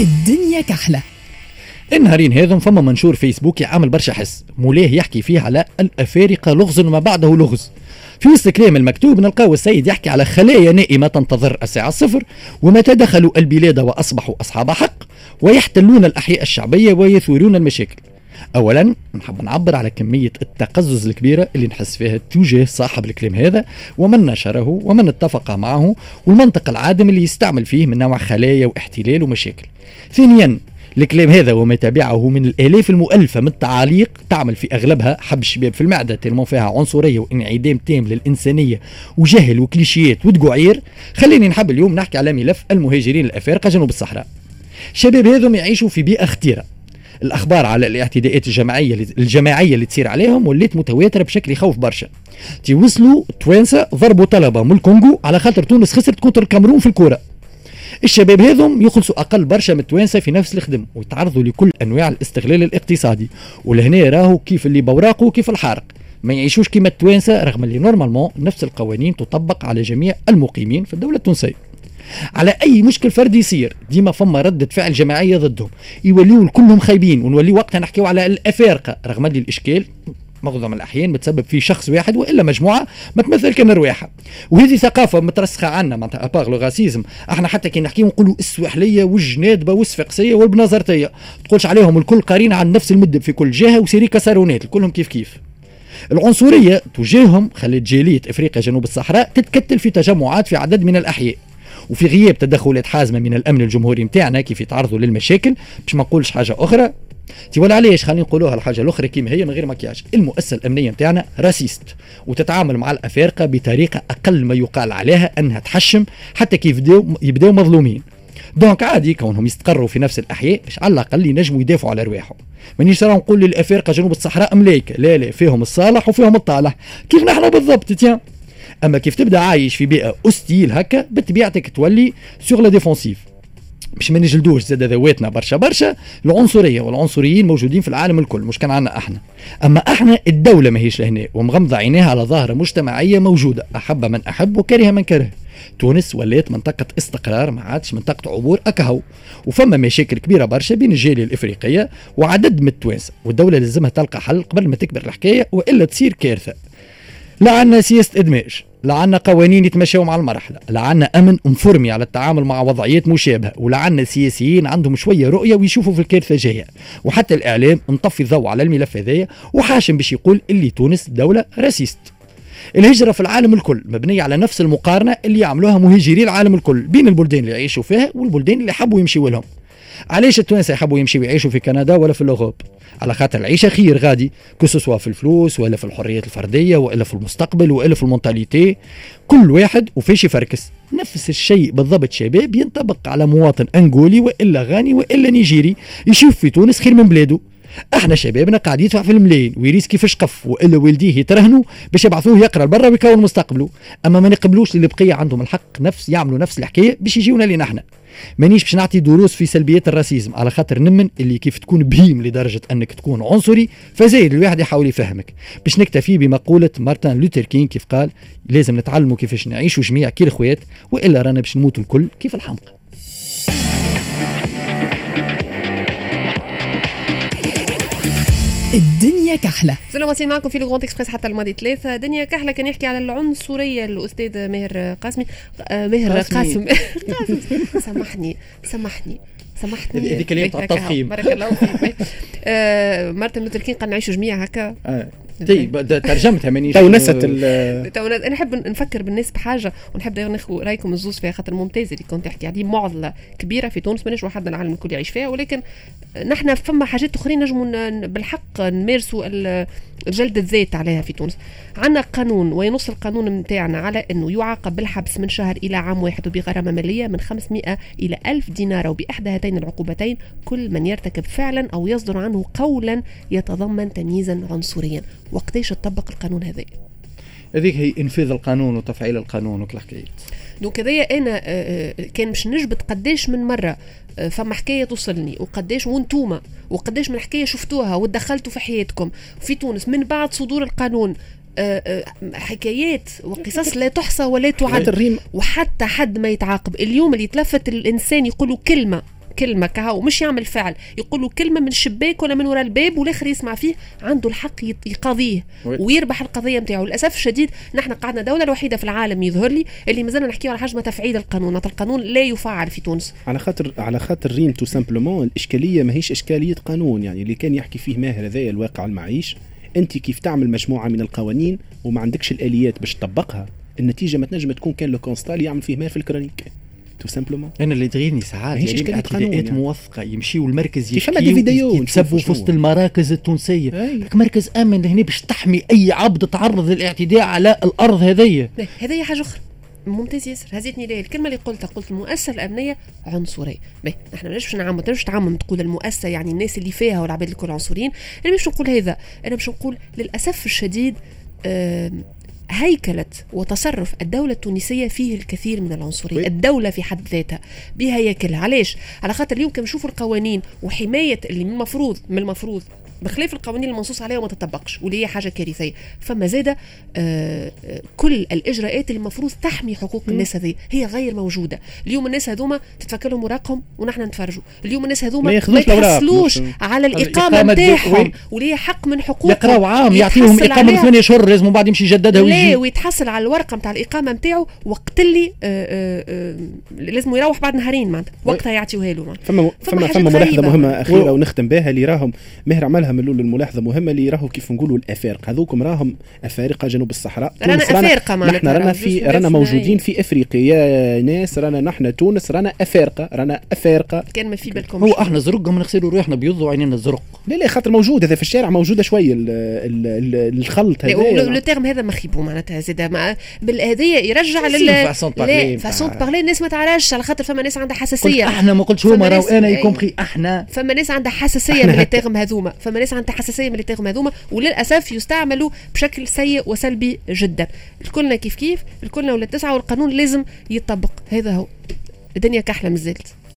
الدنيا كحلة. النهارين هذم فما منشور فيسبوكي عامل برشا حس. مولاه يحكي فيه على الأفارقة لغز وما بعده لغز. في وسط الكلام المكتوب نلقاو السيد يحكي على خلايا نائمة تنتظر الساعة الصفر ومتى دخلوا البلاد وأصبحوا أصحاب حق ويحتلون الأحياء الشعبية ويثورون المشاكل. اولا نحب نعبر على كمية التقزز الكبيرة اللي نحس فيها تجاه صاحب الكلام هذا ومن نشره ومن اتفق معه والمنطق العادم اللي يستعمل فيه من نوع خلايا واحتلال ومشاكل. ثانيا الكلام هذا وما تبعه من الآلاف المؤلفة من التعاليق تعمل في أغلبها حب الشباب في المعدة تلمون فيها عنصرية وانعدام تام للإنسانية وجهل وكليشيات وتقعير. خليني نحب اليوم نحكي على ملف المهاجرين الافارقه جنوب الصحراء. الشباب هذم يعيشوا في بيئة خطيرة. الأخبار على الاعتداءات الجماعية الجماعية اللي تصير عليهم ولات متواترة بشكل يخوف برشا. توصلوا توانسة ضربوا طلبة من الكونغو على خاطر تونس خسرت contre الكاميرون في الكورة. الشباب هذم يخلصوا أقل برشا من التوانسه في نفس الخدم ويتعرضوا لكل أنواع الاستغلال الاقتصادي. ولهنا راهو كيف اللي بوراقه كيف الحارق. ما يعيشوش كيما التوانسه رغم اللي normalement نفس القوانين تطبق على جميع المقيمين في الدولة التونسية. على أي مشكل فردي يصير. ديما فما ردة فعل جماعية ضدهم. يوليو كلهم خايبين ونولي وقتها نحكيو على الأفارقة. رغم اللي الإشكال معظم الأحيان متسبب في شخص واحد وإلا مجموعة ما تمثل كان رواحة. وهذه ثقافة مترسخة عنا معناتها اباغ لو راسيزم إحنا حتى كي نحكيو نقولوا السواحليه والجنادبه والصفاقسيه والبنازرتيه تقولش عليهم الكل قارين عن نفس المدب في كل جهة وسيري كسرونات كلهم كيف كيف. العنصرية تجاههم خلت جالية إفريقيا جنوب الصحراء تتكتل في تجمعات في عدد من الأحياء. وفي غياب تدخلات حازمه من الأمن الجمهوري نتاعنا كيف يتعرضوا للمشاكل باش ما نقولش حاجة أخرى. تي ولا علاش؟ خلينا نقولوها الحاجة الأخرى كيما هي من غير مكياج. المؤسسة الأمنية نتاعنا raciste وتتعامل مع الأفارقة بطريقة أقل ما يقال عليها أنها تحشم حتى كيف يبداو يبداو مظلومين. donc عادي كونهم يستقروا في نفس الأحياء باش على الأقل ينجموا يدافعوا على رواحهم. مانيش راه نقول للأفارقة جنوب الصحراء ملايكه لا لا فيهم الصالح وفيهم الطالح. كيف نحن بالضبط؟ تي أما كيف تبدأ عايش في بيئة style هكا بطبيعتك تولي sur la défensive باش ما نجلدوش زاد ذواتنا برشا برشا العنصرية والعنصريين موجودين في العالم الكل مش كان عنا إحنا. أما إحنا الدولة ماهيش لهنا ومغمضة عينيها على ظاهرة مجتمعية موجودة أحب من أحب وكره من كره. تونس ولات منطقة استقرار ما عادش منطقة عبور أكهو وفما مشاكل كبيرة برشا بين الجالية الإفريقية وعدد من التوانسة والدولة لازمها تلقى حل قبل ما تكبر الحكاية وإلا تصير كارثة. لا عندنا سياسة إدماج. لا عندنا قوانين يتمشوا مع المرحلة. لا عندنا أمن مفرمي على التعامل مع وضعيات مشابهة. ولا عندنا سياسيين عندهم شوية رؤية ويشوفوا في الكارثة جاية وحتى الإعلام مطفي الضوء على الملف هذايا وحاشم باش يقول إللي تونس دولة raciste. الهجرة في العالم الكل مبنية على نفس المقارنة اللي يعملوها مهاجري العالم الكل بين البلدان اللي يعيشوا فيها والبلدان اللي حبوا يمشيوا لهم. علاش التوانسه يحبوا يمشيوا يعيشوا في كندا ولا في ال Europe؟ على خاطر العيشه خير غادي كسوا في الفلوس ولا في الحريات الفردية ولا في المستقبل ولا في ال mentalité. كل واحد وفاش يفركس. نفس الشيء بالضبط شباب ينطبق على مواطن أنغولي وإلا غاني وإلا نيجيري يشوف في تونس خير من بلاده إحنا شبابنا قاعد يدفع في الملايين ويريسكي في شقف وإلا والديه يترهنوا باش يبعثوه يقرأ لبرا ويكون مستقبله أما ما نقبلوش اللي بقيه عندهم الحق نفس يعملوا نفس الحكاية باش يجيونا لنا إحنا. مانيش باش نعطي دروس في سلبيات ال racisme على خاطر نؤمن اللي كيف تكون بهيم لدرجة أنك تكون عنصري فزايد الواحد يحاول يفهمك. باش نكتفي بمقولة مارتن لوثر كينغ كيف قال لازم نتعلموا كيفاش نعيشوا جميع كي الاخوات وإلا رانا باش نموتوا الكل كيف الحمقى الدنيا كحلة. ما زلنا واصلين معكم في لو إكسبريس حتى الماضي ثلاثة دنيا كحلة كان يحكي على العنصرية الأستاذ ماهر قاسمي. آه ماهر قاسم. سامحني سامحني سامحني. هذيك اللي تاع التضخيم بارك الله فيك. آه مارتن لوثر كينغ قال نعيشوا جميع هكا. آه. طيب ترجمتها مانيش تو نست توا أنا نحب نفكر بالناس بحاجة ونحب ناخذ رأيكم الزوز فيها خاطر ممتاز اللي كنت تحكي عليه. معضلة كبيرة في تونس ماناش وحدنا العالم الكل يعيش فيها ولكن نحن فما حاجات أخرين نجموا بالحق نمارسوا جلد الذات عليها في تونس. عندنا قانون وينص القانون نتاعنا على إنه يعاقب بالحبس من شهر إلى عام واحد وبغرامه مالية من 500 إلى 1000 دينار وباحدى هاتين العقوبتين. كل من يرتكب فعلا أو يصدر عنه قولا يتضمن تمييزا عنصريا. وقتاش تطبق القانون هذا؟ هذيك هي إنفاذ القانون وتفعيل القانون وكل حكايات. دونك هذايا أنا آه، آه، كان مش نجبد قداش من مرة آه، فما حكاية توصلني وقداش وانتوما وقداش من حكاية شفتوها ودخلتوا في حياتكم. في تونس من بعد صدور القانون حكايات وقصص لا تحصى ولا تعد. وحتى حد ما يتعاقب. اليوم اللي يتلفت الإنسان يقولوا كلمة كلمة كهو مش يعمل فعل. يقول له كلمة من الشباك ولا من وراء الباب والآخر يسمع فيه عنده الحق يقاضيه وي. ويربح القضية نتاعو للأسف الشديد نحن قعدنا الدولة الوحيدة في العالم يظهر لي اللي مازلنا نحكيو على حجم تفعيل القانون. القانون لا يفعل في تونس. على خاطر على خاطر ريم tout simplement الإشكالية ماهيش إشكالية قانون. يعني اللي كان يحكي فيه ماهر هذايا الواقع المعيش أنت كيف تعمل مجموعة من القوانين وما عندكش الآليات باش تطبقها؟ النتيجة ما تنجم تكون كان le constat اللي يعمل فيه ماهر في ال chronique tout simplement أنا اللي تغيرني ساعات ماهيش يعني اعتداءات يعني. موثقه يمشيوا المركز يشكيوا des vidéos يتسبوا في وسط. المراكز التونسية أي. لك مركز آمن هنا باش تحمي أي عبد تعرض للاعتداء على الأرض هذيا لا، هذه حاجة أخرى ممتاز ياسر هزتني ليه الكلمة اللي قلتها قلت المؤسسه الأمنية عنصرية باهي نحن ما نجمش نعمم تنجمش تعمم تقول المؤسسة يعني الناس اللي فيها والعباد الكل عنصريين أنا مش نقول هذا أنا مش نقول للأسف الشديد هيكلة وتصرف الدولة التونسية فيه الكثير من العنصرية وي. الدولة في حد ذاتها بهياكلها علاش على خاطر اليوم كم نشوفوا القوانين وحماية اللي من المفروض من المفروض بخلاف القوانين المنصوص عليها وما تطبقش واللي هي حاجة كارثية. فما زاده آه، آه، كل الإجراءات اللي المفروض تحمي حقوق الناس هذه هي غير موجودة. اليوم الناس هذوما تتفكر لهم وراقهم ونحن نتفرجوا. اليوم الناس هذوما ما يتحصلوش مش- على الإقامة نتاعهم. واللي هي حق من حقوقهم يقراو عام يعطيهم إقامة ثمانية شهور لازم بعد يمشي يجددها لا ويجي. ويتحصل على الورقة نتاع الإقامة نتاعو وقت اللي آه، لازم يروح بعد نهارين معناتها. وقتها يعطيوها له. فما فما فما ملاحظة. مهمة اخيره ونختم بها اللي راهم ماهر عملها من الأول الملاحظة مهمة اللي راهو كيف نقولوا الأفارقة. هذوكم راهم أفارقة جنوب الصحراء. رانا أفارقة معناتها، نحن رانا في رانا موجودين الثنائي. في إفريقيا. يا ناس رانا نحن تونس رانا أفارقة رانا أفارقة. كان ما في بالكم هو إحنا زرق ما نغسلوا روحنا بيض وعينينا الزرق لا لا خاطر موجود هذا في الشارع موجودة شوية ال- ال- ال- الخلط هذا لو تيرم هذا مخيبو معناتها زاد مع بالهديه يرجع لل فاسون بارلي الناس ما تعرفش على خاطر فما ناس عندها حساسية. إحنا ما قلتش هما راهو أنا. يكومبري إحنا. فما ناس عندها حساسية من التيرم هذوما. فما ناس عندها حساسيه من التيرم هذوما وللأسف يستعملوا بشكل سيء وسلبي جدا. الكلنا كيف كيف؟ الكلنا ولا تسعه والقانون لازم يطبق. هذا هو. الدنيا كحلة مازالت.